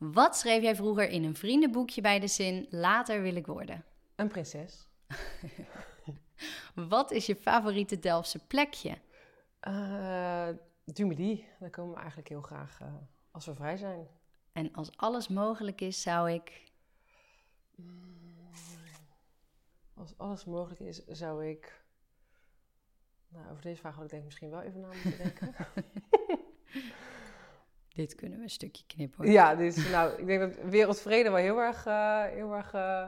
Wat schreef jij vroeger in een vriendenboekje bij de zin later wil ik worden? Een prinses. Wat is je favoriete Delftse plekje? Uh, Dumedy. Daar komen we eigenlijk heel graag uh, als we vrij zijn. En als alles mogelijk is, zou ik. Als alles mogelijk is, zou ik. Nou, over deze vraag had ik denk ik misschien wel even na moeten denken. dit kunnen we een stukje knippen. Ja, dus, nou, ik denk dat wereldvrede wel heel erg, uh, heel erg uh,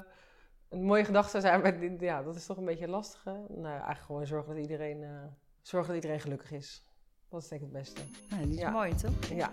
een mooie gedachte zou zijn. Maar ja, dat is toch een beetje lastig. Nou, eigenlijk gewoon zorgen dat iedereen, uh, zorgen dat iedereen gelukkig is. Dat is denk ik het beste. Nou, dat is mooi, toch? Ja.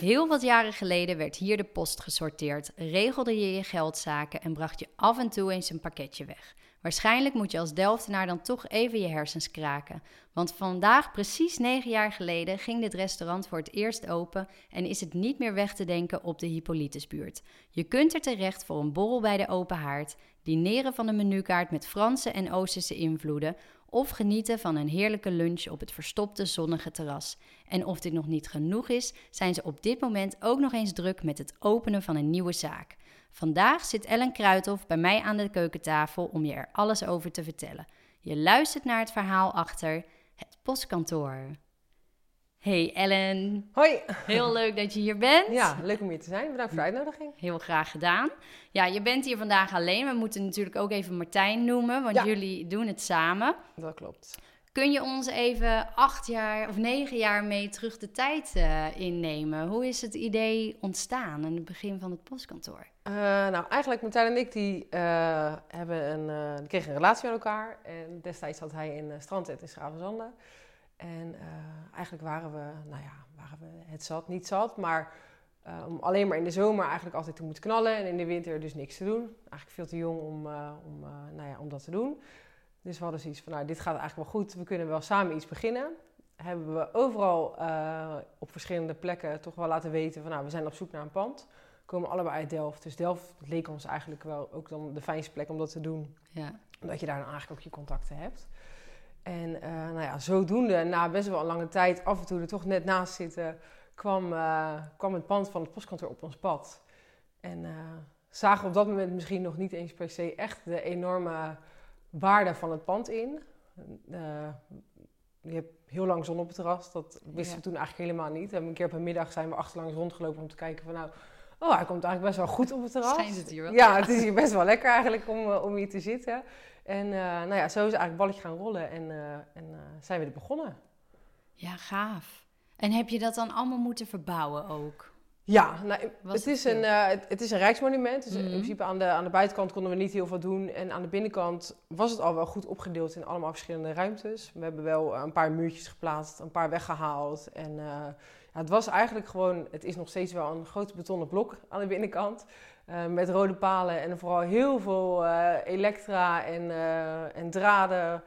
Heel wat jaren geleden werd hier de post gesorteerd, regelde je je geldzaken en bracht je af en toe eens een pakketje weg. Waarschijnlijk moet je als Delftenaar dan toch even je hersens kraken. Want vandaag, precies negen jaar geleden, ging dit restaurant voor het eerst open en is het niet meer weg te denken op de Hippolytusbuurt. Je kunt er terecht voor een borrel bij de open haard, dineren van een menukaart met Franse en Oosterse invloeden of genieten van een heerlijke lunch op het verstopte zonnige terras. En of dit nog niet genoeg is, zijn ze op dit moment ook nog eens druk met het openen van een nieuwe zaak. Vandaag zit Ellen Kruithof bij mij aan de keukentafel om je er alles over te vertellen. Je luistert naar het verhaal achter het postkantoor. Hey Ellen. Hoi. Heel leuk dat je hier bent. Ja, leuk om hier te zijn. Bedankt voor de uitnodiging. Heel graag gedaan. Ja, je bent hier vandaag alleen. We moeten natuurlijk ook even Martijn noemen, want jullie doen het samen. Dat klopt. Kun je ons even acht jaar of negen jaar mee terug de tijd uh, innemen? Hoe is het idee ontstaan in het begin van het postkantoor? Uh, nou, eigenlijk Martijn en ik die, uh, hebben een, kregen een relatie met elkaar. En destijds zat hij in Strandtent in Schravenzande. En eigenlijk waren we, nou ja, waren we het zat, niet zat, maar om alleen maar in de zomer eigenlijk altijd te moeten knallen. En in de winter dus niks te doen. Eigenlijk veel te jong om, om, nou ja, om dat te doen. Dus we hadden zoiets van, nou, dit gaat eigenlijk wel goed. We kunnen wel samen iets beginnen. Hebben we overal op verschillende plekken toch wel laten weten van, nou, we zijn op zoek naar een pand. We komen allebei uit Delft. Dus Delft leek ons eigenlijk wel ook dan de fijnste plek om dat te doen. Ja. Omdat je daar dan eigenlijk ook je contacten hebt. En uh, nou ja, zodoende, na best wel een lange tijd, af en toe er toch net naast zitten, kwam, uh, kwam het pand van het postkantoor op ons pad. En zagen op dat moment misschien nog niet eens per se echt de enorme waarde van het pand in. Uh, je hebt heel lang zon op het terras. Dat wisten we toen eigenlijk helemaal niet. een keer op een middag zijn we achterlangs rondgelopen om te kijken van nou... Oh, hij komt eigenlijk best wel goed op het terras. Schijnt het hier wel. Ja, het is hier best wel lekker eigenlijk om, eh, om hier te zitten. En uh, nou ja, zo is eigenlijk balletje gaan rollen en, uh, en zijn we er begonnen. Ja, gaaf. En heb je dat dan allemaal moeten verbouwen ook? Ja, nou, het, is een, uh, het, is een rijksmonument. Dus in mhm. principe aan de, aan de buitenkant konden we niet heel veel doen. En aan de binnenkant was het al wel goed opgedeeld in allemaal verschillende ruimtes. We hebben wel een paar muurtjes geplaatst, een paar weggehaald. En uh, ja, het was eigenlijk gewoon, het is nog steeds wel een groot betonnen blok aan de binnenkant. Uh, met rode palen en vooral heel veel elektra en, en draden.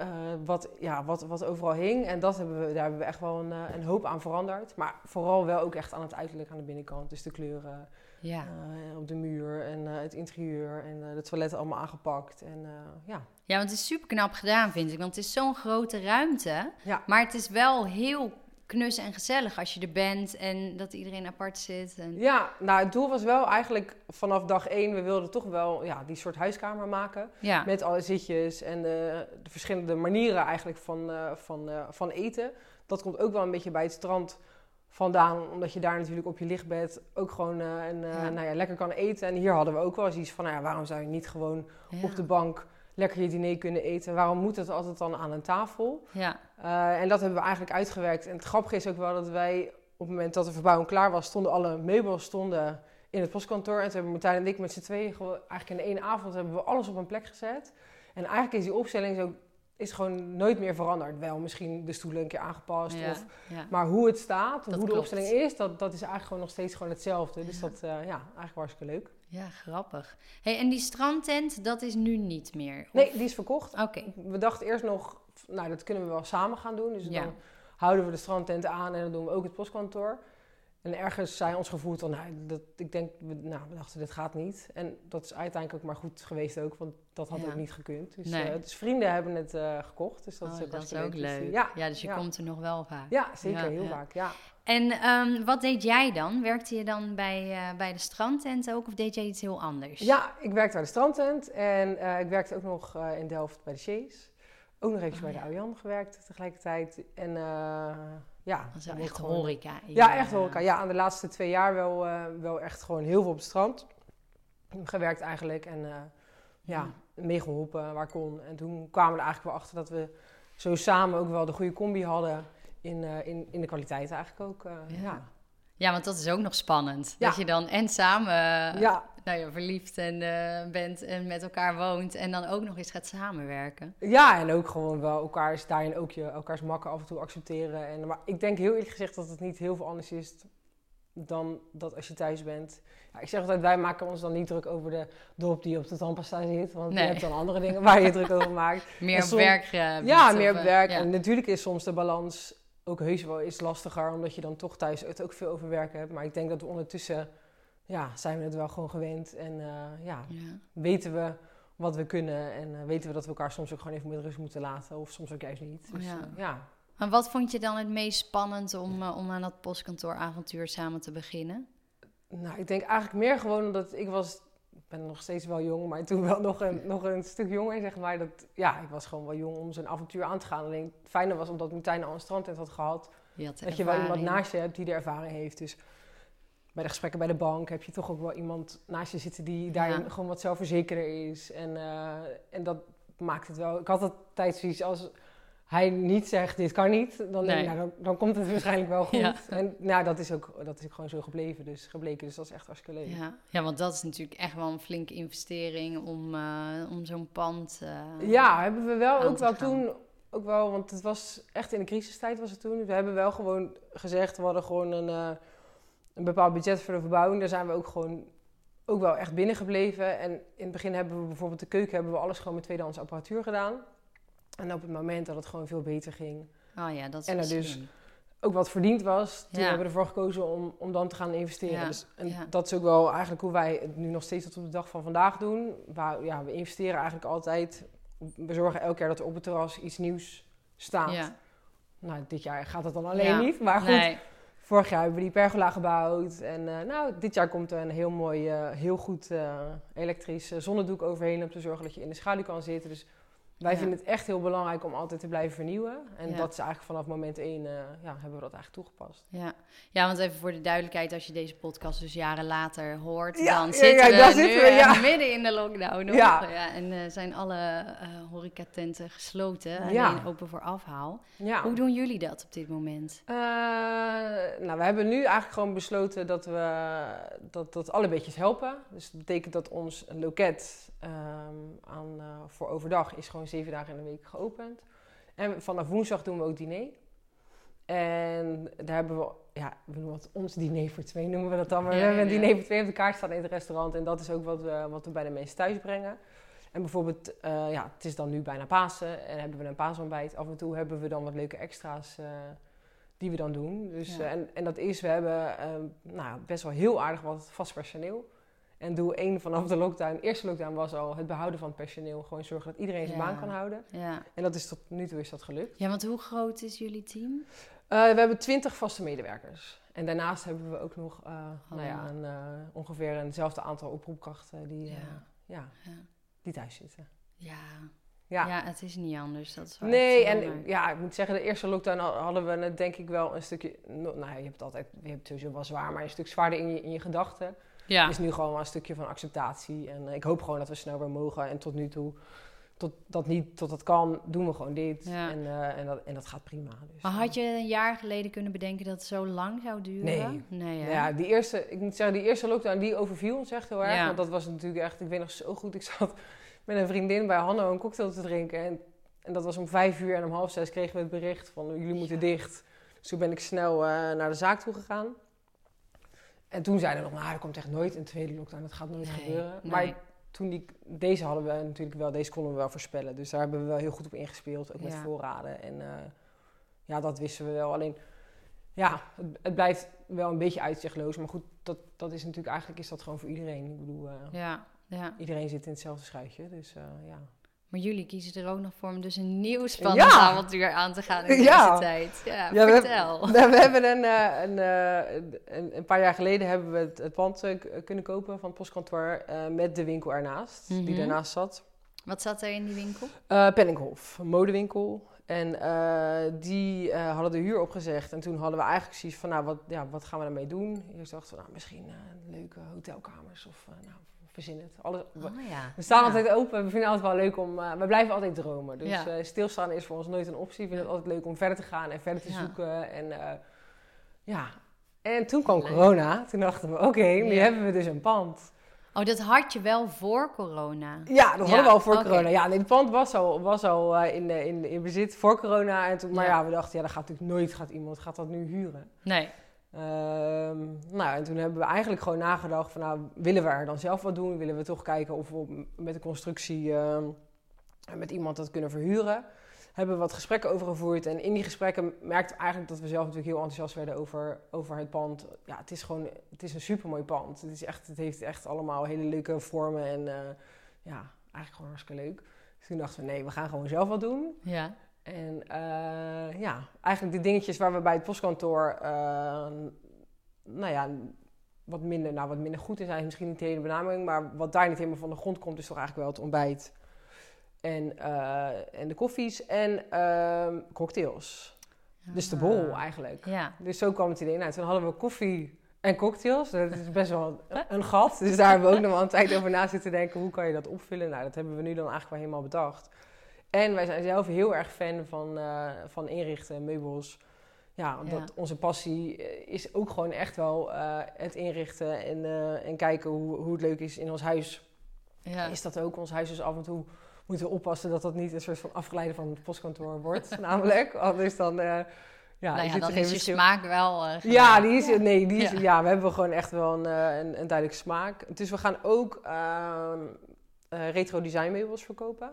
Uh, wat, ja, wat, wat overal hing. En dat hebben we, daar hebben we echt wel een, een, hoop aan veranderd. Maar vooral wel ook echt aan het uiterlijk aan de binnenkant. Dus de kleuren ja. uh, op de muur en uh, het interieur en de toiletten allemaal aangepakt. En, ja. ja, want het is super knap gedaan vind ik. Want het is zo'n grote ruimte. Ja. Maar het is wel heel knus en gezellig als je er bent en dat iedereen apart zit. En... Ja, nou het doel was wel eigenlijk vanaf dag één, we wilden toch wel ja, die soort huiskamer maken. Ja. Met alle zitjes en de, de verschillende manieren eigenlijk van, uh, van, uh, van eten. Dat komt ook wel een beetje bij het strand vandaan, omdat je daar natuurlijk op je lichtbed ook gewoon uh, ja. Nou ja, lekker kan eten. En hier hadden we ook wel eens iets van, nou ja, waarom zou je niet gewoon op de bank lekker je diner kunnen eten. Waarom moet het altijd dan aan een tafel? Ja. Uh, en dat hebben we eigenlijk uitgewerkt. En het grappige is ook wel dat wij op het moment dat de verbouwing klaar was, stonden alle meubels stonden in het postkantoor. En toen hebben Martijn en ik met z'n tweeën eigenlijk in één avond hebben we alles op een plek gezet. En eigenlijk is die opstelling zo is gewoon nooit meer veranderd. Wel misschien de stoelen een keer aangepast. Ja, Of, ja. maar hoe het staat, Dat hoe de opstelling is, dat, dat is eigenlijk gewoon nog steeds gewoon hetzelfde. Dus Ja. dat, eh, ja, eigenlijk hartstikke leuk. Ja, grappig. Hey, en die strandtent, dat is nu niet meer? of- Nee, die is verkocht. Oké, We dachten eerst nog, nou dat kunnen we wel samen gaan doen. Dus Ja. dan houden we de strandtent aan en dan doen we ook het postkantoor. En ergens zei ons gevoel dan, nou, dat, ik denk, we, nou, we dachten dit gaat niet. En dat is uiteindelijk ook maar goed geweest ook, want dat had Ja. ook niet gekund. Dus, Nee. eh, dus vrienden hebben het eh, gekocht, dus dat Oh, is ook dat is ook Dus, eh, leuk. ja, Ja, dus je ja. komt er nog wel vaak. Ja, zeker, Ja, heel vaak, ja. En ehm, wat deed jij dan? Werkte je dan bij, bij de strandtent ook of deed jij iets heel anders? Ja, ik werkte bij de strandtent en ik werkte ook nog in Delft bij de Chase. Ook nog even Oh, bij de Aujan gewerkt tegelijkertijd. En ja, Dat is wel dan echt gewoon- horeca. Ja, echt horeca. Ja, aan de laatste twee jaar wel, eh, wel echt gewoon heel veel op het strand. Gewerkt eigenlijk en eh, ja, meegeholpen waar kon. En toen kwamen we er eigenlijk wel achter dat we zo samen ook wel de goede combi hadden in, eh, in, in de kwaliteit eigenlijk ook. eh, Ja. ja. Ja, want dat is ook nog spannend. Ja. Dat je dan en samen Ja. Nou ja, verliefd en, eh, bent en met elkaar woont en dan ook nog eens gaat samenwerken. Ja, en ook gewoon wel elkaars daarin ook je elkaars makken af en toe accepteren. En, maar ik denk heel eerlijk gezegd dat het niet heel veel anders is dan dat als je thuis bent. Ja, ik zeg altijd, wij maken ons dan niet druk over de dop die op de tandpasta zit. Want Nee. je hebt dan andere dingen waar je druk over maakt. Meer op som- werkgebied. Ja, of, meer op eh, werk. ja. En natuurlijk is soms de balans ook heus wel iets lastiger, omdat je dan toch thuis het ook veel over werk hebt. Maar ik denk dat we ondertussen, ja, zijn we het wel gewoon gewend. En eh, ja, Ja. weten we wat we kunnen en eh, weten we dat we elkaar soms ook gewoon even met rust moeten laten. Of soms ook juist niet. Dus, Ja. ja. ja. Maar wat vond je dan het meest spannend om, eh, om aan dat postkantoor-avontuur samen te beginnen? Nou, ik denk eigenlijk meer gewoon omdat ik was, ik ben nog steeds wel jong, maar toen wel nog een, nog een stuk jonger, zeg maar. Dat, ja, ik was gewoon wel jong om zo'n avontuur aan te gaan. Alleen het fijne was omdat Martijn al een strandtent had gehad, Je had dat je wel iemand naast je hebt die de ervaring heeft. Dus bij de gesprekken bij de bank heb je toch ook wel iemand naast je zitten die daarin Ja. gewoon wat zelfverzekerder is. En, eh, en dat maakt het wel. Ik had altijd zoiets als hij niet zegt dit kan niet, dan, Nee. nou, dan, dan komt het waarschijnlijk wel goed. Ja. En nou, dat is, ook, dat is ook gewoon zo gebleven, dus, gebleken. Dus dat is echt hartstikke leuk. Ja. ja, want dat is natuurlijk echt wel een flinke investering om, eh, om zo'n pand... eh, Ja, hebben we wel ook wel gaan. toen, ook wel, want het was echt in de crisistijd was het toen. We hebben wel gewoon gezegd, we hadden gewoon een, een bepaald budget voor de verbouwing. Daar zijn we ook gewoon ook wel echt binnen gebleven. En in het begin hebben we bijvoorbeeld de keuken, hebben we alles gewoon met tweedehands apparatuur gedaan. En op het moment dat het gewoon veel beter ging, Oh ja, dat is En er dus slim. ook wat verdiend was, toen Ja. hebben we ervoor gekozen om, om dan te gaan investeren. Ja, Dus, en ja. dat is ook wel eigenlijk hoe wij het nu nog steeds tot op de dag van vandaag doen. Waar, ja, we investeren eigenlijk altijd. We zorgen elk jaar dat er op het terras iets nieuws staat. Nou, dit jaar gaat het dan alleen niet. Maar goed, Nee, vorig jaar hebben we die pergola gebouwd. En eh, nou, dit jaar komt er een heel mooi, eh, heel goed eh, elektrisch zonnedoek overheen... om te zorgen dat je in de schaduw kan zitten. Dus wij Ja. vinden het echt heel belangrijk om altijd te blijven vernieuwen. En Ja. dat is eigenlijk vanaf moment één, eh, ja, hebben we dat eigenlijk toegepast. Ja. ja, want even voor de duidelijkheid, als je deze podcast dus jaren later hoort, Ja, dan zitten we nu zitten we, eh, midden in de lockdown. Nog. Ja. en eh, zijn alle eh horecatenten gesloten, alleen open voor afhaal. Hoe doen jullie dat op dit moment? Nou, we hebben nu eigenlijk gewoon besloten dat we dat, dat alle beetjes helpen. Dus dat betekent dat ons loket ehm, aan, voor overdag is gewoon zeven dagen in de week geopend. En vanaf woensdag doen we ook diner. En daar hebben we, ja, we noemen het ons diner voor twee, noemen we dat dan. Maar Ja, we hebben ja, een diner voor twee op de kaart staan in het restaurant. En dat is ook wat we, wat we bij de mensen thuis brengen. En bijvoorbeeld, eh, ja, het is dan nu bijna Pasen en hebben we een paasontbijt. Af en toe hebben we dan wat leuke extra's eh, die we dan doen. Dus, Ja. eh, en, en dat is, we hebben nou, best wel heel aardig wat vast personeel. En doe één vanaf de lockdown. De eerste lockdown was al het behouden van personeel. Gewoon zorgen dat iedereen zijn Ja. baan kan houden. Ja. En dat is tot nu toe is dat gelukt. ja, want hoe groot is jullie team? Eh, we hebben twintig vaste medewerkers. En daarnaast hebben we ook nog eh, nou ja, een, eh, ongeveer eenzelfde aantal oproepkrachten die, Ja. die thuis zitten. Ja. Ja. Ja. het is niet anders. Dat is Nee, en ja, ik moet zeggen, de eerste lockdown ha- hadden we het denk ik wel een stukje... no- Nou, je hebt het altijd, je hebt het sowieso wel zwaar, maar een stuk zwaarder in je, in je gedachten. Ja. Het is nu gewoon wel een stukje van acceptatie. En eh, ik hoop gewoon dat we snel weer mogen. En tot nu toe, tot dat niet, tot dat kan, doen we gewoon dit. Ja. En, eh, en, dat, en dat gaat prima. Dus, Maar had je een jaar geleden kunnen bedenken dat het zo lang zou duren? Nee. Nee, hè? Ja, die eerste, ik moet zeggen, die eerste lockdown, die overviel ons echt heel erg. Ja. Want dat was natuurlijk echt, ik weet nog zo goed, ik zat met een vriendin bij Hanno een cocktail te drinken. En, En dat was om vijf uur en om half zes kregen we het bericht van jullie moeten dicht. Dus toen ben ik snel eh, naar de zaak toe gegaan. En toen zeiden we nog, nou, er komt echt nooit een tweede lockdown. Dat gaat nooit Nee, gebeuren. nee. Maar toen die, deze hadden we natuurlijk wel, deze konden we wel voorspellen. Dus daar hebben we wel heel goed op ingespeeld, ook met Ja. voorraden. En eh, ja, dat wisten we wel. Alleen, ja, het, het blijft wel een beetje uitzichtloos. Maar goed, dat, dat is natuurlijk, eigenlijk is dat gewoon voor iedereen. Ik bedoel, eh, Ja, ja. iedereen zit in hetzelfde schuitje. Dus eh, ja. Maar jullie kiezen er ook nog voor om dus een nieuw spannend Ja. avontuur aan te gaan in Ja. deze tijd. Ja, Ja, vertel. Nou, we hebben een, eh, een, eh, een, een paar jaar geleden hebben we het, het pand eh, kunnen kopen van het postkantoor met de winkel ernaast, Mhm. die daarnaast zat. Wat zat er in die winkel? Eh Penninghof, een modewinkel. En eh, die eh, hadden de huur opgezegd. En toen hadden we eigenlijk zoiets van, nou, wat, ja, wat gaan we daarmee doen? Eerst dachten we, nou, misschien eh, leuke hotelkamers of, nou, verzin het. Alles, we- Oh ja. we staan Ja. altijd open. We vinden het altijd wel leuk om... we blijven altijd dromen. Dus Ja. stilstaan is voor ons nooit een optie. We vinden het altijd leuk om verder te gaan en verder te zoeken. En ja... En toen kwam corona. Toen dachten we, oké, nu hebben we dus een pand. Oh, dat had je wel voor corona. Ja, dat Ja, hadden we al voor corona. Ja, nee, het pand was al, was al eh, in, eh, in, in bezit voor corona. En toen, maar Ja. ja. we dachten, ja, dat gaat natuurlijk nooit gaat iemand gaat dat nu huren. Nee. Ehm, nou, en toen hebben we eigenlijk gewoon nagedacht van, nou, willen we er dan zelf wat doen? Willen we toch kijken of we met de constructie ehm, met iemand dat kunnen verhuren? Hebben we wat gesprekken over gevoerd. En in die gesprekken merkte eigenlijk dat we zelf natuurlijk heel enthousiast werden over, over het pand. Ja, het is gewoon, het is een supermooi pand. Het, is echt, het heeft echt allemaal hele leuke vormen en eh, ja, eigenlijk gewoon hartstikke leuk. Dus toen dachten we, nee, we gaan gewoon zelf wat doen. Ja. En eh, ja, eigenlijk de dingetjes waar we bij het postkantoor, eh, nou ja, wat minder, nou, wat minder goed in zijn, misschien niet de hele benaming, maar wat daar niet helemaal van de grond komt, is toch eigenlijk wel het ontbijt en, eh, en de koffies en ehm, cocktails. Dus de Ah. eigenlijk. Ja. Dus zo kwam het idee. Nou, toen hadden we koffie en cocktails. Dat is best wel een, gat. Dus daar hebben we ook nog wel een tijd over na zitten denken. Hoe kan je dat opvullen? Nou, dat hebben we nu dan eigenlijk wel helemaal bedacht. En wij zijn zelf heel erg fan van, eh, van inrichten, meubels. Ja, omdat Ja. onze passie eh, is ook gewoon echt wel het inrichten en, en kijken hoe, hoe het leuk is in ons huis. Ja. Is dat ook ons huis? Dus af en toe moeten we oppassen dat dat niet een soort van afgeleide van het postkantoor wordt. namelijk, anders dan... eh, ja, nou ja, dan is je smaak wel... eh, Ja, die is, nee, die is, Ja. ja. we hebben gewoon echt wel een, eh, een, een duidelijke smaak. Dus we gaan ook ehm, eh, retro design meubels verkopen.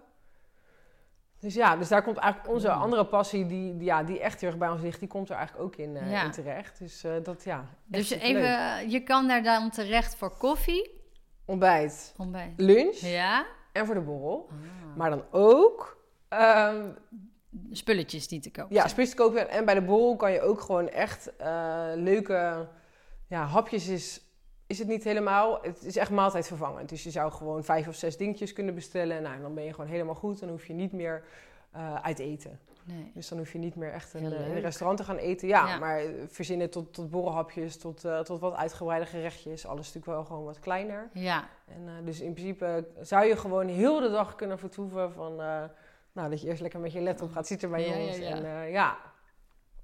Dus ja, dus daar komt eigenlijk onze andere passie, die, die, ja, die echt heel erg bij ons ligt, die komt er eigenlijk ook in, Ja. in terecht. Dus dat ja. Dus even, je kan daar dan terecht voor koffie. Ontbijt, Ontbijt. lunch Ja? En voor de borrel. Ah. Maar dan ook ehm, Spulletjes die te koop Ja, zijn. spits te kopen. En bij de borrel kan je ook gewoon echt eh, leuke ja, hapjes. Is, is het niet helemaal. Het is echt maaltijdvervangend. Dus je zou gewoon vijf of zes dingetjes kunnen bestellen. Nou, en dan ben je gewoon helemaal goed. Dan hoef je niet meer eh, uit eten. Nee. Dus dan hoef je niet meer echt eh, in een restaurant te gaan eten. Ja, Ja. maar verzinnen tot, tot borrelhapjes, tot, eh, tot wat uitgebreide gerechtjes. Alles natuurlijk wel gewoon wat kleiner. Ja. En, eh, dus in principe zou je gewoon heel de dag kunnen vertoeven van... eh, nou, dat je eerst lekker met je laptop gaat zitten bij Ja, ons. ja. En eh, ja,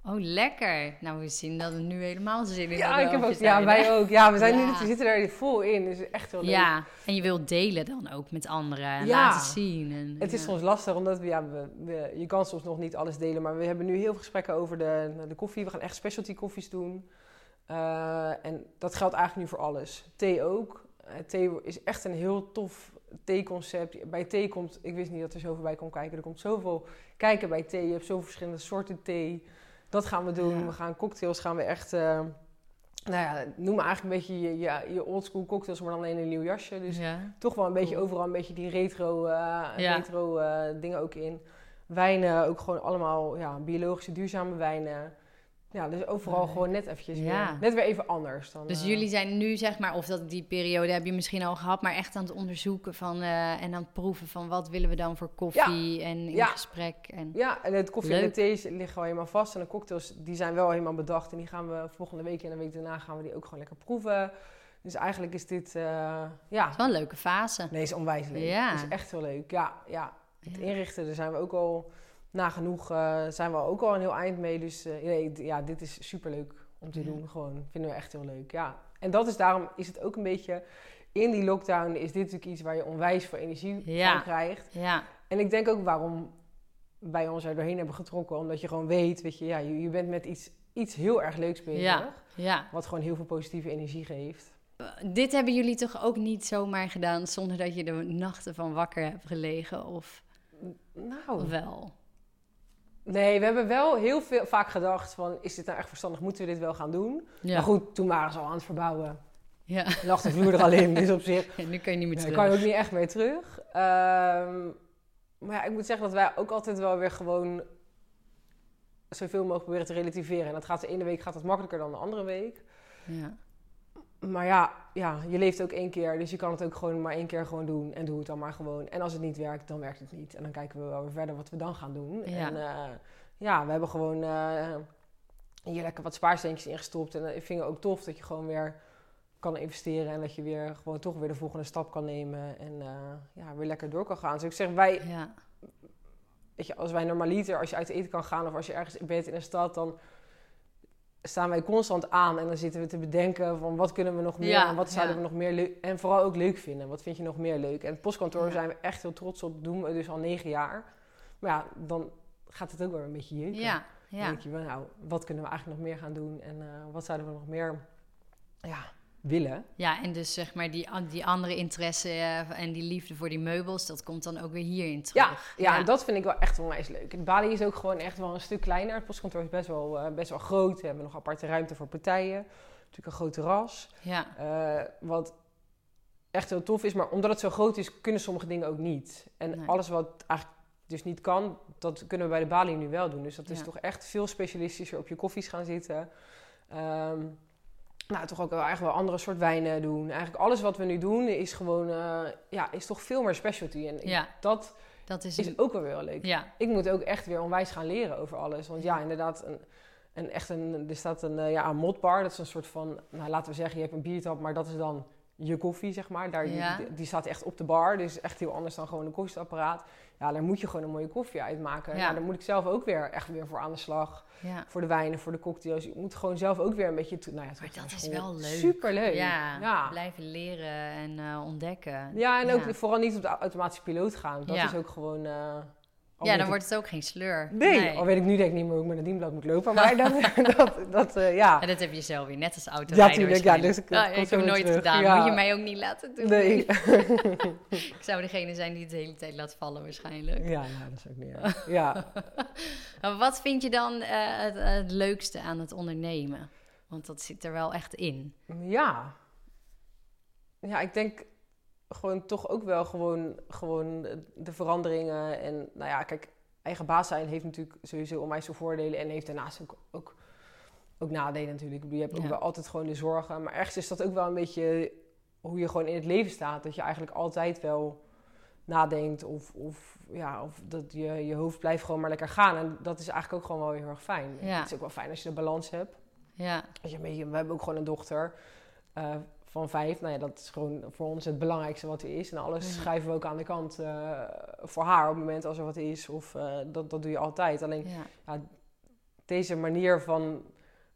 Oh, lekker. Nou, we zien dat het nu helemaal zin in Ja, ik heb ook, ja wij ook. Ja, we, zijn Ja. nu, we zitten er vol in. Dus echt heel leuk. Ja, en je wilt delen dan ook met anderen. En Ja. laten zien. En, Het is soms lastig, omdat we, ja, we, we- je kan soms nog niet alles delen. Maar we hebben nu heel veel gesprekken over de, de koffie. We gaan echt specialty koffies doen. Eh, en dat geldt eigenlijk nu voor alles. Thee ook. Eh, thee is echt een heel tof theeconcept. Bij thee komt, ik wist niet dat er zoveel bij kon kijken. Er komt zoveel kijken bij thee. Je hebt zoveel verschillende soorten thee. Dat gaan we doen. Ja. We gaan cocktails, gaan we echt... eh, nou ja, noem maar eigenlijk een beetje je, je, je oldschool cocktails, maar dan alleen in een nieuw jasje. Dus ja. toch wel een beetje Cool. overal een beetje die retro, eh, Ja. retro eh, dingen ook in. Wijnen, ook gewoon allemaal ja, biologische, duurzame wijnen. Ja, dus overal gewoon net eventjes Ja. weer, net weer even anders. Dan, Dus eh, jullie zijn nu, zeg maar, of dat die periode heb je misschien al gehad, maar echt aan het onderzoeken van eh, en aan het proeven van wat willen we dan voor koffie en in Ja. gesprek. En, Ja, en het koffie en de thee liggen al helemaal vast. En de cocktails, die zijn wel helemaal bedacht. En die gaan we volgende week en de week daarna gaan we die ook gewoon lekker proeven. Dus eigenlijk is dit, eh, ja... Het is wel een leuke fase. Nee, is onwijs leuk. Ja. is echt heel leuk. Ja, ja. Het inrichten, daar zijn we ook al nagenoeg, eh zijn we ook al een heel eind mee. Dus eh, nee, ja, dit is superleuk om te Ja. doen. Gewoon, vinden we echt heel leuk. Ja. En dat is daarom, is het ook een beetje, in die lockdown is dit natuurlijk iets waar je onwijs veel energie Ja. van krijgt. Ja, En ik denk ook waarom bij ons er doorheen hebben getrokken. Omdat je gewoon weet, weet je, ja, je, je bent met iets, iets heel erg leuks bezig. Ja, ja. Wat gewoon heel veel positieve energie geeft. Dit hebben jullie toch ook niet zomaar gedaan zonder dat je er nachten van wakker hebt gelegen? Of, Nou, of wel? Nee, we hebben wel heel veel, vaak gedacht van, is dit nou echt verstandig? Moeten we dit wel gaan doen? Ja. Maar goed, toen waren ze al aan het verbouwen. Ja. Lag de vloer er al in, dus op zich Ja, nu kan je niet meer terug. kan je ook niet echt meer terug. Ehm, maar ja, ik moet zeggen dat wij ook altijd wel weer gewoon zoveel mogelijk proberen te relativeren. En dat gaat de ene week gaat het makkelijker dan de andere week. Ja. Maar ja, ja, je leeft ook één keer, dus je kan het ook gewoon maar één keer gewoon doen. En doe het dan maar gewoon. En als het niet werkt, dan werkt het niet. En dan kijken we wel weer verder wat we dan gaan doen. Ja. En eh, ja, we hebben gewoon eh, hier lekker wat spaarsteentjes ingestopt. En ik vind het ook tof dat je gewoon weer kan investeren. En dat je weer gewoon toch weer de volgende stap kan nemen. En eh, ja, weer lekker door kan gaan. Dus ik zeg, wij, Ja. weet je, als wij normaliter, als je uit eten kan gaan of als je ergens bent in een stad, dan staan wij constant aan en dan zitten we te bedenken van wat kunnen we nog meer Ja, en wat zouden ja. we nog meer leuk en vooral ook leuk vinden. Wat vind je nog meer leuk? En het postkantoor Ja. zijn we echt heel trots op, doen we dus al negen jaar. Maar ja, dan gaat het ook weer een beetje jeuken. Ja. Dan Ja. denk je, nou, wat kunnen we eigenlijk nog meer gaan doen en eh, wat zouden we nog meer ja, willen? ja, en dus zeg maar die, die andere interesse eh, en die liefde voor die meubels, dat komt dan ook weer hierin Ja, terug. ja, en dat vind ik wel echt onwijs leuk. Het Bali is ook gewoon echt wel een stuk kleiner. Het postkantoor is best wel, eh, best wel groot. We hebben nog aparte ruimte voor partijen. Natuurlijk een groot terras. Ja. Eh, wat echt heel tof is. Maar omdat het zo groot is, kunnen sommige dingen ook niet. En Nee. alles wat eigenlijk dus niet kan, dat kunnen we bij de Bali nu wel doen. Dus dat is Ja. toch echt veel specialistischer op je koffies gaan zitten. Ehm, nou, toch ook wel echt wel andere soort wijnen doen. Eigenlijk alles wat we nu doen is gewoon, eh, ja, is toch veel meer specialty. En Ja. dat Dat is, is een- ook wel weer leuk. ja. Ik moet ook echt weer onwijs gaan leren over alles. Want ja, Ja. inderdaad, een, een, echt een, er staat een, eh, ja, een modbar. Dat is een soort van, nou, laten we zeggen, je hebt een biertap, maar dat is dan je koffie, zeg maar. Daar, Ja. die, die staat echt op de bar, dus echt heel anders dan gewoon een koffiezetapparaat. Ja, daar moet je gewoon een mooie koffie uitmaken. Ja. Ja. daar moet ik zelf ook weer echt weer voor aan de slag. ja. Voor de wijnen, voor de cocktails. Je moet gewoon zelf ook weer een beetje... Nou ja, Maar dat is wel leuk. Superleuk. Ja, ja. blijven leren en eh, ontdekken. Ja, en ook vooral niet op de automatische piloot gaan. Dat is ook gewoon... eh, al Ja, dan ik- wordt het ook geen sleur. Nee, al weet ik nu denk ik niet meer hoe ik met een dienblad moet lopen. Maar dat, dat, dat eh, ja. En dat heb je zelf weer, net als auto. Ja, ja, dus ik- ja, dat ik heb nooit terug, gedaan. ja. Moet je mij ook niet laten doen. Nee. ik zou degene zijn die het de hele tijd laat vallen waarschijnlijk. Ja, nou, dat is ook niet erg. Ja. Wat vind je dan eh, het, het leukste aan het ondernemen? Want dat zit er wel echt in. ja. Ja, ik denk gewoon toch ook wel gewoon, gewoon de veranderingen. En nou ja, kijk, eigen baas zijn heeft natuurlijk sowieso onwijs veel voordelen. En heeft daarnaast ook, ook, ook nadelen natuurlijk. Je hebt ook Ja. wel altijd gewoon de zorgen. Maar ergens is dat ook wel een beetje hoe je gewoon in het leven staat. Dat je eigenlijk altijd wel nadenkt of, of, ja, of dat je, je hoofd blijft gewoon maar lekker gaan. En dat is eigenlijk ook gewoon wel heel erg fijn. Ja. Het is ook wel fijn als je de balans hebt. Ja, Als je een beetje, we hebben ook gewoon een dochter eh, van vijf. Nou ja, dat is gewoon voor ons het belangrijkste wat er is. En alles Ja. schrijven we ook aan de kant eh, voor haar op het moment als er wat is. Of eh, dat, dat doe je altijd. Alleen ja, deze manier van,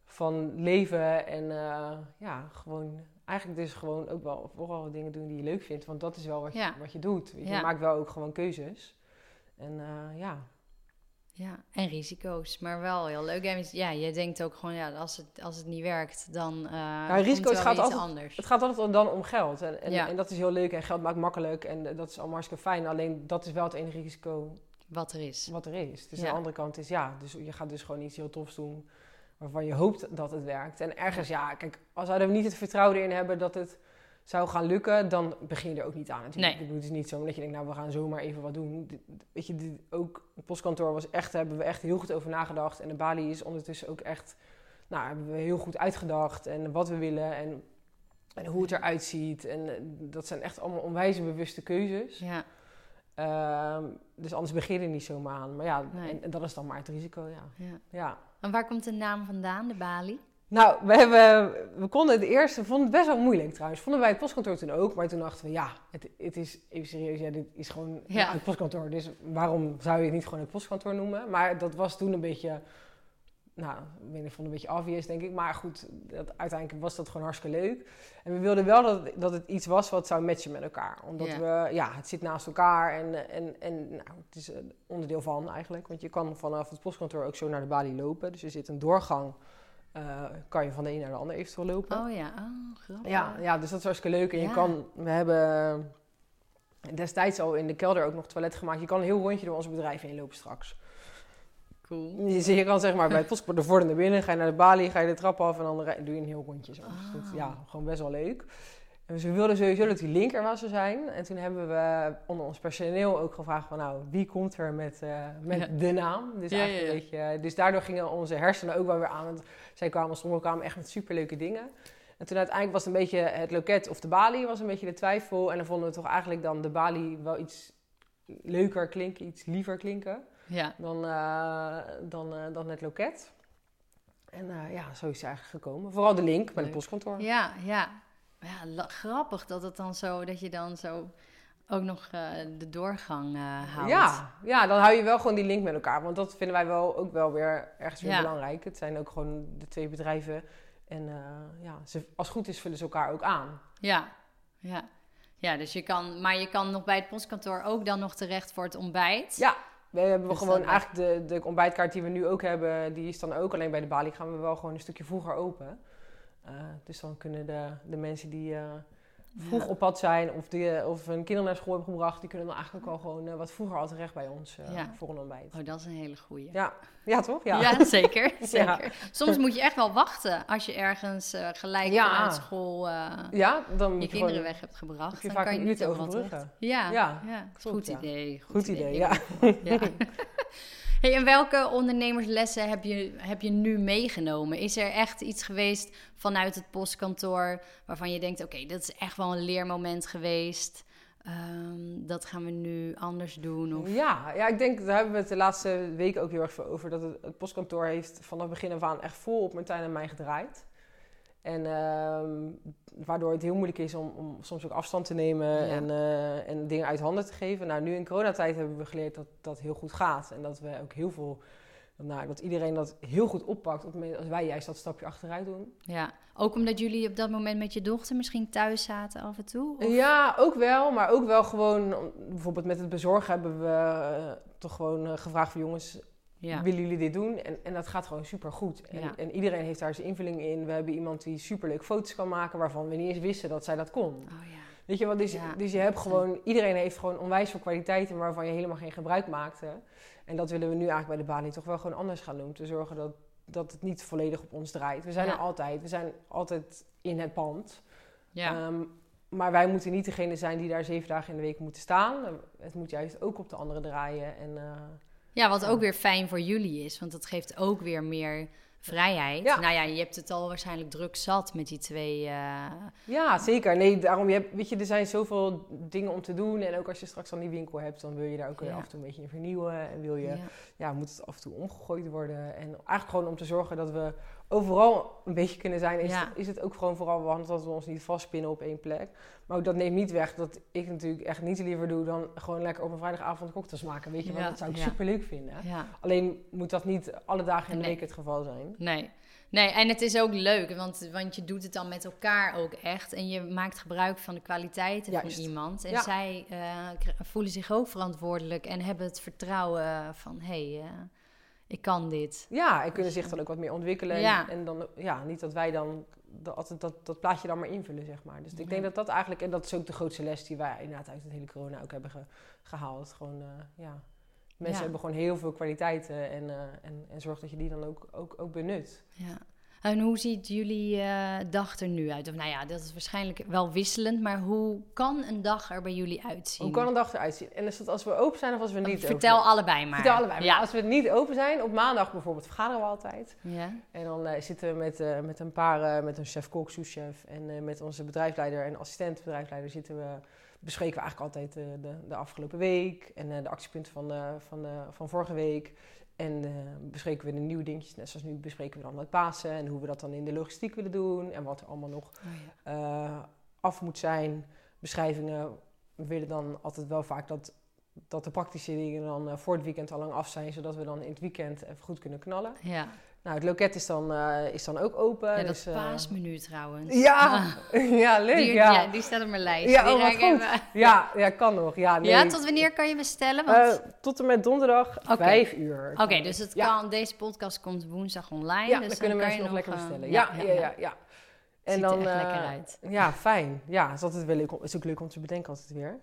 van leven en eh, ja, gewoon eigenlijk dus gewoon ook wel vooral dingen doen die je leuk vindt. Want dat is wel wat je, wat je doet. Je maakt wel ook gewoon keuzes. En ja, ja. En risico's, maar wel heel leuk. En ja, je denkt ook gewoon, ja, als het, als het niet werkt, dan uh, risico's gaat altijd- anders. Het gaat altijd dan om geld. En, en, Ja. en dat is heel leuk en geld maakt makkelijk. En eh, dat is allemaal hartstikke fijn. Alleen dat is wel het enige risico Wat er is. wat er is. Dus Ja. de andere kant is ja, dus je gaat dus gewoon iets heel tofs doen waarvan je hoopt dat het werkt. En ergens, ja, kijk, als zouden we niet het vertrouwen erin hebben dat het zou gaan lukken, dan begin je er ook niet aan natuurlijk. Nee. Ik bedoel, het is niet zo dat je denkt, nou, we gaan zomaar even wat doen. Weet je, dit, ook het postkantoor was echt, daar hebben we echt heel goed over nagedacht. En de Bali is ondertussen ook echt, nou, hebben we heel goed uitgedacht en wat we willen en, en hoe het eruit ziet. En eh, dat zijn echt allemaal onwijs bewuste keuzes. Ja, Ehm, dus anders begin je er niet zomaar aan. Maar ja, Nee. en, en dat is dan maar het risico, ja. ja. ja. En waar komt de naam vandaan, de Bali? Nou, we, hebben, we konden het eerst, we vonden het best wel moeilijk trouwens. Vonden wij het postkantoor toen ook, maar toen dachten we, ja, het, het is even serieus, ja, dit is gewoon Ja. het postkantoor. Dus waarom zou je het niet gewoon het postkantoor noemen? Maar dat was toen een beetje nou, ik vond het een beetje obvious, denk ik. Maar goed, dat, uiteindelijk was dat gewoon hartstikke leuk. En we wilden wel dat, dat het iets was wat zou matchen met elkaar. Omdat Ja. we, ja, het zit naast elkaar en, en, en nou, het is een onderdeel van eigenlijk. Want je kan vanaf het postkantoor ook zo naar de balie lopen. Dus er zit een doorgang, eh, kan je van de een naar de ander eventueel lopen. Oh ja, oh, grappig. Ja, ja, dus dat is hartstikke leuk. En je kan, we hebben destijds al in de kelder ook nog toilet gemaakt. Je kan een heel rondje door ons bedrijf heen lopen straks. Cool. Je, je kan zeg maar bij het postkantoor de naar binnen, ga je naar de balie, ga je de trap af en dan doe je een heel rondje zo. Dus dat, Ah. ja, gewoon best wel leuk. Dus we wilden sowieso dat die link er was zou zijn. En toen hebben we onder ons personeel ook gevraagd van nou, wie komt er met, eh, met Ja. de naam? Dus, Ja, eigenlijk Een beetje, dus daardoor gingen onze hersenen ook wel weer aan. Want zij kwamen, sommigen kwamen echt met superleuke dingen. En toen uiteindelijk was het een beetje het loket of de balie was een beetje de twijfel. En dan vonden we toch eigenlijk dan de balie wel iets leuker klinken, iets liever klinken Ja. dan, eh, dan, eh, dan het loket. En eh, ja, zo is het eigenlijk gekomen. Vooral de link met het postkantoor. Ja, ja. Ja grappig dat het dan zo, dat je dan zo ook nog eh, de doorgang eh houdt. Ja, ja, dan hou je wel gewoon die link met elkaar. Want dat vinden wij wel ook wel weer ergens weer Ja. belangrijk. Het zijn ook gewoon de twee bedrijven. En eh, ja, ze, als het goed is vullen ze elkaar ook aan. Ja, ja. Ja, dus je kan, maar je kan nog bij het postkantoor ook dan nog terecht voor het ontbijt. Ja, we hebben Dus gewoon eigenlijk de, de ontbijtkaart die we nu ook hebben, die is dan ook alleen bij de balie gaan we wel gewoon een stukje vroeger open. Eh, dus dan kunnen de, de mensen die eh, vroeg Ja. op pad zijn of, die, eh, of hun kinderen naar school hebben gebracht, die kunnen dan eigenlijk al gewoon wat vroeger al terecht bij ons Ja. voor een ontbijt. Oh, dat is een hele goeie. Ja, ja toch? Ja. Ja, zeker. Zeker. Soms moet je echt wel wachten als je ergens gelijk vanuit school Ja, dan je kinderen weg hebt gebracht. je dan kan je niet overbruggen. Ja, ja, goed idee. Goed idee, Ik ja. en welke ondernemerslessen heb je, heb je nu meegenomen? Is er echt iets geweest vanuit het postkantoor waarvan je denkt: oké, dat is echt wel een leermoment geweest. Ehm, dat gaan we nu anders doen? Of... Ja, ja, ik denk, daar hebben we het de laatste weken ook heel erg veel over. Dat het, het postkantoor heeft vanaf begin af aan echt vol op Martijn en mij gedraaid. En ehm, waardoor het heel moeilijk is om, om soms ook afstand te nemen Ja. en, eh, en dingen uit handen te geven. Nou, nu in coronatijd hebben we geleerd dat dat heel goed gaat. En dat we ook heel veel, nou, dat iedereen dat heel goed oppakt op het moment als wij juist dat stapje achteruit doen. Ja, ook omdat jullie op dat moment met je dochter misschien thuis zaten af en toe? Of- Ja, ook wel. Maar ook wel gewoon, bijvoorbeeld met het bezorgen hebben we eh, toch gewoon eh, gevraagd van jongens, ja. willen jullie dit doen? En, en dat gaat gewoon super goed. En, Ja. en iedereen heeft daar zijn invulling in. We hebben iemand die superleuk foto's kan maken waarvan we niet eens wisten dat zij dat kon. Oh ja. Weet je wat? Dus, dus je hebt gewoon, iedereen heeft gewoon onwijs veel kwaliteiten waarvan je helemaal geen gebruik maakte. En dat willen we nu eigenlijk bij de balie toch wel gewoon anders gaan doen. Te zorgen dat, dat het niet volledig op ons draait. We zijn er altijd. We zijn altijd in het pand. Ja. Ehm, maar wij moeten niet degene zijn die daar zeven dagen in de week moeten staan. Het moet juist ook op de anderen draaien. En, eh, Ja, wat ook weer fijn voor jullie is, want dat geeft ook weer meer vrijheid. Ja. Nou ja, je hebt het al waarschijnlijk druk zat met die twee. eh, Ja, zeker. Nee, daarom, je hebt, weet je, er zijn zoveel dingen om te doen. En ook als je straks dan die winkel hebt, dan wil je daar ook weer Ja. af en toe een beetje in vernieuwen. En wil je, ja. ja. moet het af en toe omgegooid worden. En eigenlijk gewoon om te zorgen dat we overal een beetje kunnen zijn, is, Ja. het, is het ook gewoon vooral belangrijk dat we ons niet vastpinnen op één plek. Maar ook dat neemt niet weg dat ik natuurlijk echt niets liever doe dan gewoon lekker op een vrijdagavond cocktails maken. Weet je, want Ja, dat zou ik ja. super leuk vinden. Alleen moet dat niet alle dagen in de Nee. week het geval zijn. Nee. Nee, en het is ook leuk, want, want je doet het dan met elkaar ook echt. En je maakt gebruik van de kwaliteiten Juist. van iemand. En zij eh, voelen zich ook verantwoordelijk en hebben het vertrouwen van... hé, hey, eh, ik kan dit. Ja, en kunnen zich dan ook wat meer ontwikkelen. Ja. En, dan, ja, niet dat wij dan dat, altijd dat, dat plaatje dan maar invullen, zeg maar. Dus ik denk dat dat eigenlijk, en dat is ook de grootste les die wij inderdaad uit het hele corona ook hebben ge- gehaald. Gewoon, eh, ja, mensen Ja. hebben gewoon heel veel kwaliteiten en, eh, en, en zorg dat je die dan ook, ook, ook benut. Ja. En hoe ziet jullie eh, dag er nu uit? Of nou ja, dat is waarschijnlijk wel wisselend, maar hoe kan een dag er bij jullie uitzien? Hoe kan een dag eruit zien? En is dat als we open zijn of als we niet Vertel open allebei maar. Vertel allebei. Maar Ja. Als we niet open zijn, op maandag bijvoorbeeld vergaderen we altijd. ja. En dan eh, zitten we met, eh, met een paar, met een chef-kok, souschef en met onze bedrijfsleider en assistent bedrijfsleider zitten we, bespreken we eigenlijk altijd de, de afgelopen week en de actiepunten van, de, van, de, van vorige week. En eh, bespreken we de nieuwe dingetjes, net zoals nu bespreken we dan het Pasen en hoe we dat dan in de logistiek willen doen en wat er allemaal nog Oh, ja. eh, af moet zijn. Beschrijvingen. We willen dan altijd wel vaak dat, dat de praktische dingen dan eh, voor het weekend al lang af zijn, zodat we dan in het weekend even goed kunnen knallen. ja. Nou, het loket is dan, eh, is dan ook open. Ja, dat dus, eh, paasmenu trouwens. Ja, ja, leuk. Die, ja. ja, die staat op mijn lijst. Ja, Die oh, even- Ja, ja, kan nog. Ja, nee. Ja, tot wanneer kan je bestellen? Want... Eh, tot en met donderdag, Oké. vijf uur. Oké, dus het kan, deze podcast komt woensdag online. Ja, dus dan kunnen kan mensen je nog lekker bestellen. Ja, ja, ja. En Ziet dan, er echt lekker uit. Ja, fijn. Ja, is altijd wel leuk. om- is ook leuk om te bedenken altijd weer.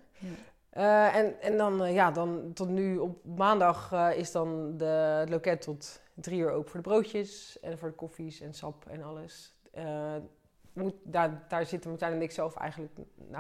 Ja. En, en dan, ja, dan tot nu op maandag is dan de, het loket tot drie uur open voor de broodjes en voor de koffies en sap en alles. Eh, moet, daar, daar zitten Martijn en ik zelf eigenlijk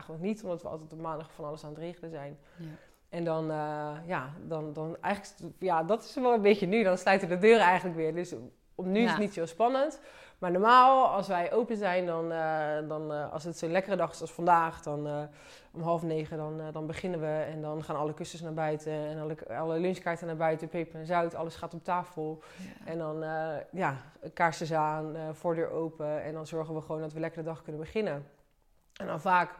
nog niet, omdat we altijd op maandag van alles aan het regelen zijn. Ja. En dan, eh, ja, dan, dan eigenlijk, ja, dat is wel een beetje nu. Dan sluiten de deuren eigenlijk weer. Dus op nu is het niet zo spannend. Maar normaal, als wij open zijn, dan, eh, dan eh, als het zo'n lekkere dag is als vandaag, dan eh, om half negen, dan, dan beginnen we. En dan gaan alle kussens naar buiten en alle, alle lunchkaarten naar buiten, peper en zout, alles gaat op tafel. Ja. En dan, ja, kaarsjes aan, voordeur open. En dan zorgen we gewoon dat we lekker de dag kunnen beginnen. En dan vaak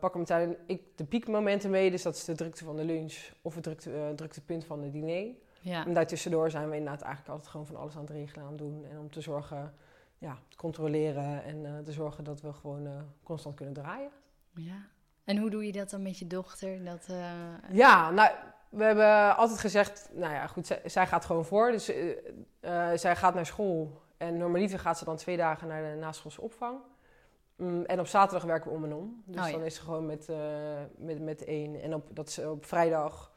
pakken Martijn en ik de piekmomenten mee. Dus dat is de drukte van de lunch of het drukte, druktepunt van het diner. Ja. En daartussendoor zijn we inderdaad eigenlijk altijd gewoon van alles aan het regelen, aan het doen. En om te zorgen, ja, te controleren en eh, te zorgen dat we gewoon eh, constant kunnen draaien. ja. En hoe doe je dat dan met je dochter? Dat, eh, Ja, nou, we hebben altijd gezegd, nou ja, goed, zij, zij gaat gewoon voor. Dus zij gaat naar school. En normaliter gaat ze dan twee dagen naar de naschoolse opvang. Mm, en op zaterdag werken we om en om. Dus Oh ja. dan is ze gewoon met, met, met één. En op, dat is op vrijdag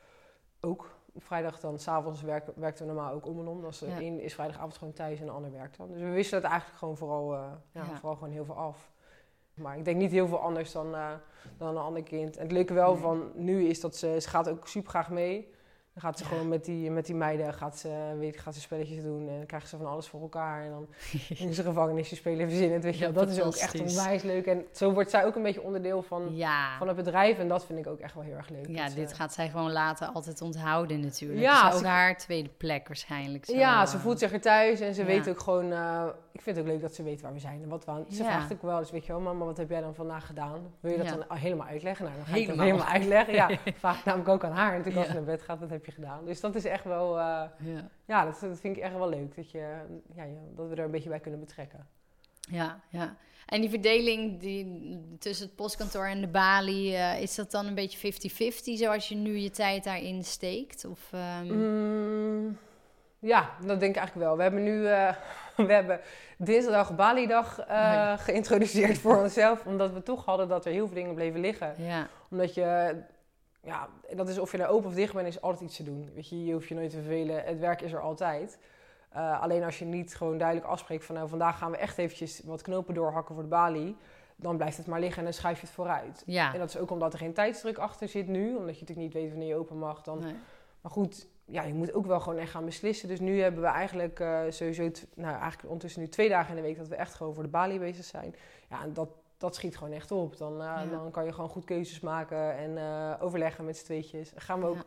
ook. Vrijdag dan, s'avonds werken, werkt we normaal ook om en om. Dus Ja. één is vrijdagavond gewoon thuis en de ander werkt dan. Dus we wisten het eigenlijk gewoon vooral, eh, ja, Ja. vooral gewoon heel veel af. Maar ik denk niet heel veel anders dan, eh, dan een ander kind. En het leuke wel Nee. van nu is dat ze, ze gaat ook super graag mee. Dan gaat ze gewoon met die, met die meiden gaat ze, weet, gaat ze spelletjes doen. En dan krijgen ze van alles voor elkaar. En dan in ze gevangenisje spelen, verzinnen. Weet je, Ja, dat is ook echt onwijs leuk. En zo wordt zij ook een beetje onderdeel van, ja. van het bedrijf. En dat vind ik ook echt wel heel erg leuk. ja, Dat dit gaat zij gewoon later altijd onthouden natuurlijk. Ja, is ook ze- haar tweede plek waarschijnlijk. Zo, ja, eh, ze voelt zich er thuis en ze ja. weet ook gewoon... eh, ik vind het ook leuk dat ze weet waar we zijn en wat we aan... Ze vraagt ook wel eens, weet je wel, mama, wat heb jij dan vandaag gedaan? Wil je dat dan helemaal uitleggen? Nou, dan ga ik dat Helemaal. helemaal uitleggen. Ja, vraag namelijk ook aan haar natuurlijk als Ja. ze naar bed gaat, wat heb je gedaan? Dus dat is echt wel... eh, Ja. ja, dat, dat vind ik echt wel leuk, dat, je, ja, dat we er een beetje bij kunnen betrekken. Ja, ja. En die verdeling die, tussen het postkantoor en de balie, eh, is dat dan een beetje 50-50 zoals je nu je tijd daarin steekt? Of, ehm, Mm, ja, dat denk ik eigenlijk wel. We hebben nu eh, we hebben dinsdag Bali-dag eh, ja. geïntroduceerd voor onszelf. Omdat we toch hadden dat er heel veel dingen bleven liggen. Ja, Omdat je, ja, dat is of je nou open of dicht bent, is altijd iets te doen. Weet je, je hoeft je nooit te vervelen. Het werk is er altijd. Eh, alleen als je niet gewoon duidelijk afspreekt van nou vandaag gaan we echt eventjes wat knopen doorhakken voor de balie. Dan blijft het maar liggen en dan schuif je het vooruit. ja. En dat is ook omdat er geen tijdsdruk achter zit nu. Omdat je natuurlijk niet weet wanneer je open mag. Dan Nee. maar goed, ja, je moet ook wel gewoon echt gaan beslissen. Dus nu hebben we eigenlijk eh, sowieso, nou eigenlijk ondertussen nu twee dagen in de week dat we echt gewoon voor de balie bezig zijn. Ja, en dat, dat schiet gewoon echt op. Dan, eh, Ja. dan kan je gewoon goed keuzes maken en eh, overleggen met z'n tweetjes. Gaan we ook Ja.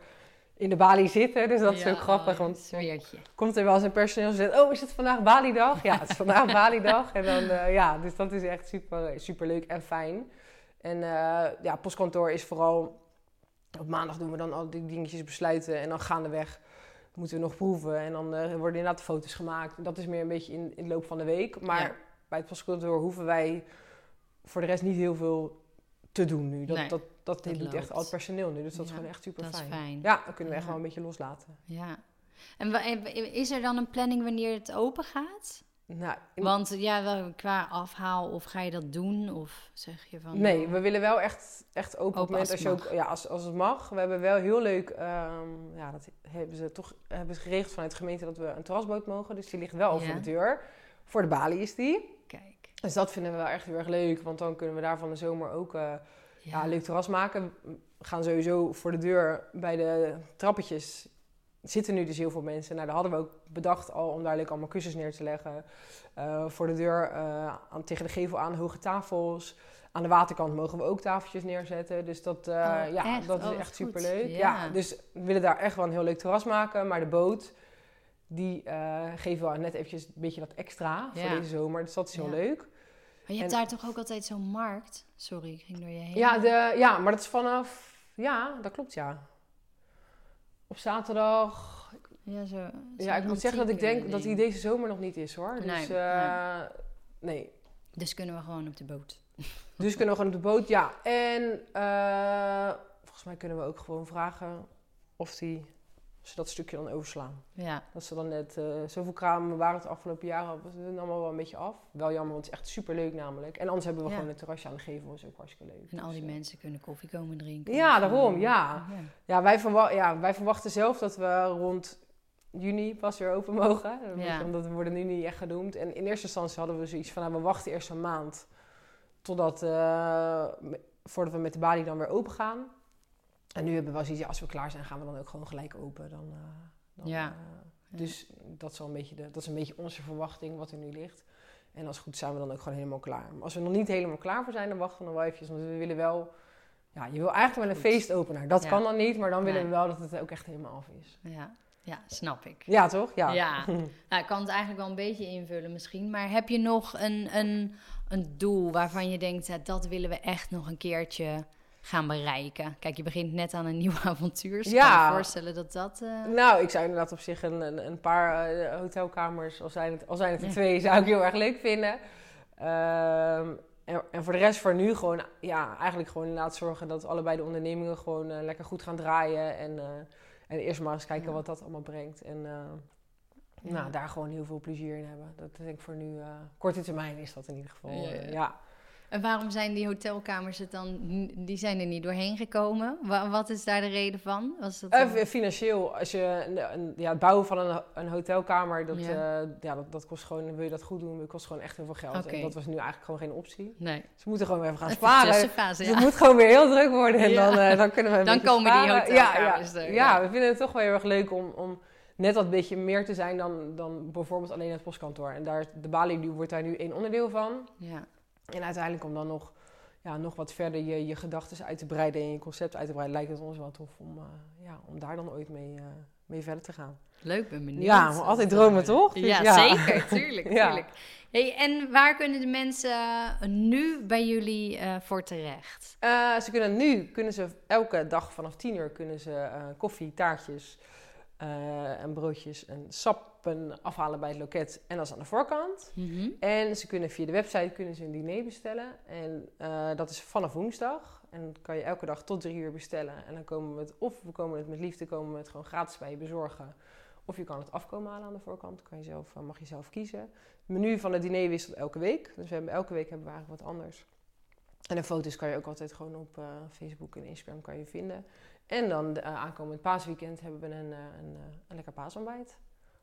in de balie zitten, dus dat is ook grappig. Want komt er wel eens een personeel en zegt, oh, is het vandaag Bali-dag? Ja, het is vandaag Bali-dag. En dan, eh, ja, dus dat is echt super, super leuk en fijn. En ja, postkantoor is vooral, op maandag doen we dan al die dingetjes besluiten en dan gaandeweg moeten we nog proeven. En dan worden inderdaad foto's gemaakt. Dat is meer een beetje in, in de loop van de week. Maar bij het postkantoor hoeven wij voor de rest niet heel veel te doen nu. Dat, Nee, dat, dat, dat doet echt al het personeel nu. Dus dat is gewoon echt super fijn. fijn. Ja, dan kunnen we echt wel een beetje loslaten. Ja. En is er dan een planning wanneer het open gaat? Nou, Want ja, wel qua afhaal of ga je dat doen? Of zeg je van... Nee, we willen wel echt, echt open, op Open het moment als je ook, ja, als, als het mag. We hebben wel heel leuk, ehm, ja, dat hebben ze toch hebben ze geregeld vanuit de gemeente dat we een terrasboot mogen. Dus die ligt wel Ja. voor de deur. Voor de balie is die. Dus dat vinden we wel echt heel erg leuk, want dan kunnen we daar van de zomer ook eh, ja. leuk terras maken. We gaan sowieso voor de deur bij de trappetjes. Zitten nu dus heel veel mensen. Nou, daar hadden we ook bedacht al om daar leuk allemaal kussens neer te leggen. Eh, voor de deur eh, aan, tegen de gevel aan hoge tafels. Aan de waterkant mogen we ook tafeltjes neerzetten. Dus dat, Oh, ja, echt? dat is Oh, echt superleuk. Ja. Ja. dus we willen daar echt wel een heel leuk terras maken. Maar de boot, die geven we net eventjes een beetje dat extra voor deze zomer. Dus dat is heel leuk. Maar je hebt En- daar toch ook altijd zo'n markt? Sorry, ik ging door je heen. Ja, de, ja, maar dat is vanaf... Ja, dat klopt, ja. Op zaterdag... Ja, zo, Ja, ik moet zeggen dat ik denk dat die deze zomer nog niet is hoor. Dus Nee, eh, nee. Dus kunnen we gewoon op de boot. Dus kunnen we gewoon op de boot, ja. En eh, volgens mij kunnen we ook gewoon vragen of, die, of ze dat stukje dan overslaan. Ja, Dat ze dan net, eh, zoveel kramen waren het afgelopen jaren, we zijn allemaal wel een beetje af. Wel jammer, want het is echt super leuk namelijk. En anders hebben we Ja. gewoon een terrasje aan de gevel, is ook hartstikke leuk. en al Dus, die eh, mensen kunnen koffie komen drinken. Ja, Of, daarom, eh, ja. Ja, wij, ja, wij verwachten zelf dat we rond juni pas weer open mogen. Ja. Omdat we worden nu niet echt genoemd. En in eerste instantie hadden we zoiets van, nou, we wachten eerst een maand. Totdat, voordat we met de balie dan weer open gaan. En nu hebben we wel zoiets, ja, als we klaar zijn, gaan we dan ook gewoon gelijk open. Dan, eh, dan, Ja. eh, dus dat is, wel een beetje de, dat is een beetje onze verwachting, wat er nu ligt. En als het goed zijn we dan ook gewoon helemaal klaar. Maar als we nog niet helemaal klaar voor zijn, dan wachten we nog wel eventjes. Want we willen wel... Ja, je wil eigenlijk wel een feestopener. Dat Ja. kan dan niet, maar dan willen Nee. we wel dat het ook echt helemaal af is. Ja, ja, snap ik. Ja, toch? Ja. Ja. Nou, ik kan het eigenlijk wel een beetje invullen misschien. Maar heb je nog een, een, een doel waarvan je denkt... ja, dat willen we echt nog een keertje gaan bereiken? Kijk, je begint net aan een nieuw avontuur. Dus kan Ja. me voorstellen dat dat... eh, Nou, ik zou inderdaad op zich een, een, een paar eh, hotelkamers, al zijn het, al zijn het er twee, zou ik heel erg leuk vinden. Ehm, en, en voor de rest voor nu gewoon, ja, eigenlijk gewoon inderdaad zorgen dat allebei de ondernemingen gewoon eh, lekker goed gaan draaien. En, en eerst maar eens kijken Ja. wat dat allemaal brengt. En Ja. nou, daar gewoon heel veel plezier in hebben. Dat denk ik voor nu, korte termijn is dat in ieder geval. Ja. En waarom zijn die hotelkamers het dan... Die zijn er niet doorheen gekomen? Wa- wat is daar de reden van? Was dat Eh, dan- financieel, als je ja, het bouwen van een, een hotelkamer, dat, Ja. ja. ja, dat, dat kost gewoon, wil je dat goed doen, dat kost gewoon echt heel veel geld. En dat was nu eigenlijk gewoon geen optie. Nee. Ze moeten gewoon weer even gaan sparen. tussenfase, Dus ja. het moet gewoon weer heel druk worden en Ja. dan, eh, dan kunnen we Dan komen die hotelkamers ja, ja. er, Ja, we vinden het toch wel heel erg leuk om, om net wat beetje meer te zijn dan, dan bijvoorbeeld alleen het postkantoor. En daar, de balie wordt daar nu één onderdeel van. Ja. En uiteindelijk om dan nog, ja, nog wat verder je, je gedachten uit te breiden en je concept uit te breiden, lijkt het ons wel tof om, eh, ja, om daar dan ooit mee, eh, mee verder te gaan. Leuk, ben benieuwd. Ja, maar altijd dromen, toch? Dus Ja, ja. zeker, tuurlijk, Ja. tuurlijk. Hey, en waar kunnen de mensen nu bij jullie eh, voor terecht? Eh, ze kunnen nu, kunnen ze elke dag vanaf 10 uur kunnen ze eh, koffie, taartjes eh, en broodjes en sappen afhalen bij het loket. En dat is aan de voorkant. Mhm. En ze kunnen via de website kunnen ze een diner bestellen. En eh, dat is vanaf woensdag. En dat kan je elke dag tot drie uur bestellen. En dan komen we het, of we komen het met liefde, komen we het gewoon gratis bij je bezorgen. Of je kan het afkomen halen aan de voorkant. Kan je zelf, eh, mag je zelf kiezen. Het menu van het diner wisselt elke week. Dus we hebben, elke week hebben we eigenlijk wat anders. En de foto's kan je ook altijd gewoon op eh, Facebook en Instagram kan je vinden. En dan de, eh, aankomend paasweekend hebben we een, een, een lekker paasontbijt.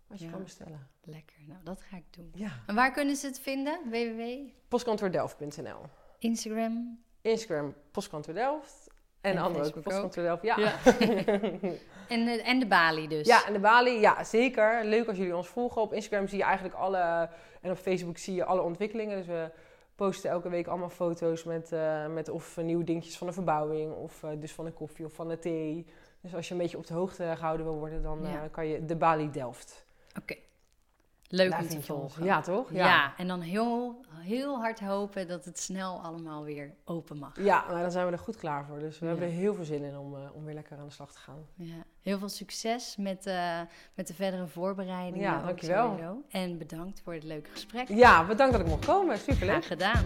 Wat je Ja. kan bestellen. Lekker, nou dat ga ik doen. Ja. En waar kunnen ze het vinden? www? Postkantoordelft.nl Instagram? Instagram Postkantoor Delft. En, En de andere ook Facebook Postkantoor Delft. Ja. Ja. En, de- en de balie dus? ja, en de Bali, ja zeker. Leuk als jullie ons volgen. Op Instagram zie je eigenlijk alle, en op Facebook zie je alle ontwikkelingen. Dus we posten elke week allemaal foto's met, eh, met of nieuwe dingetjes van de verbouwing. Of eh, dus van de koffie of van de thee. Dus als je een beetje op de hoogte gehouden wil worden, dan eh, kan je de Bali Delft. Oké. Leuk Daar om te volgen. Ja, toch? Ja. en dan heel, heel hard hopen dat het snel allemaal weer open mag. Ja, maar dan zijn we er goed klaar voor. Dus we Ja. hebben er heel veel zin in om, eh, om weer lekker aan de slag te gaan. Ja. Heel veel succes met, eh, met de verdere voorbereidingen. Ja, dankjewel. sowieso. En bedankt voor het leuke gesprek. Ja, bedankt dat ik mocht komen. Superleuk. Graag gedaan.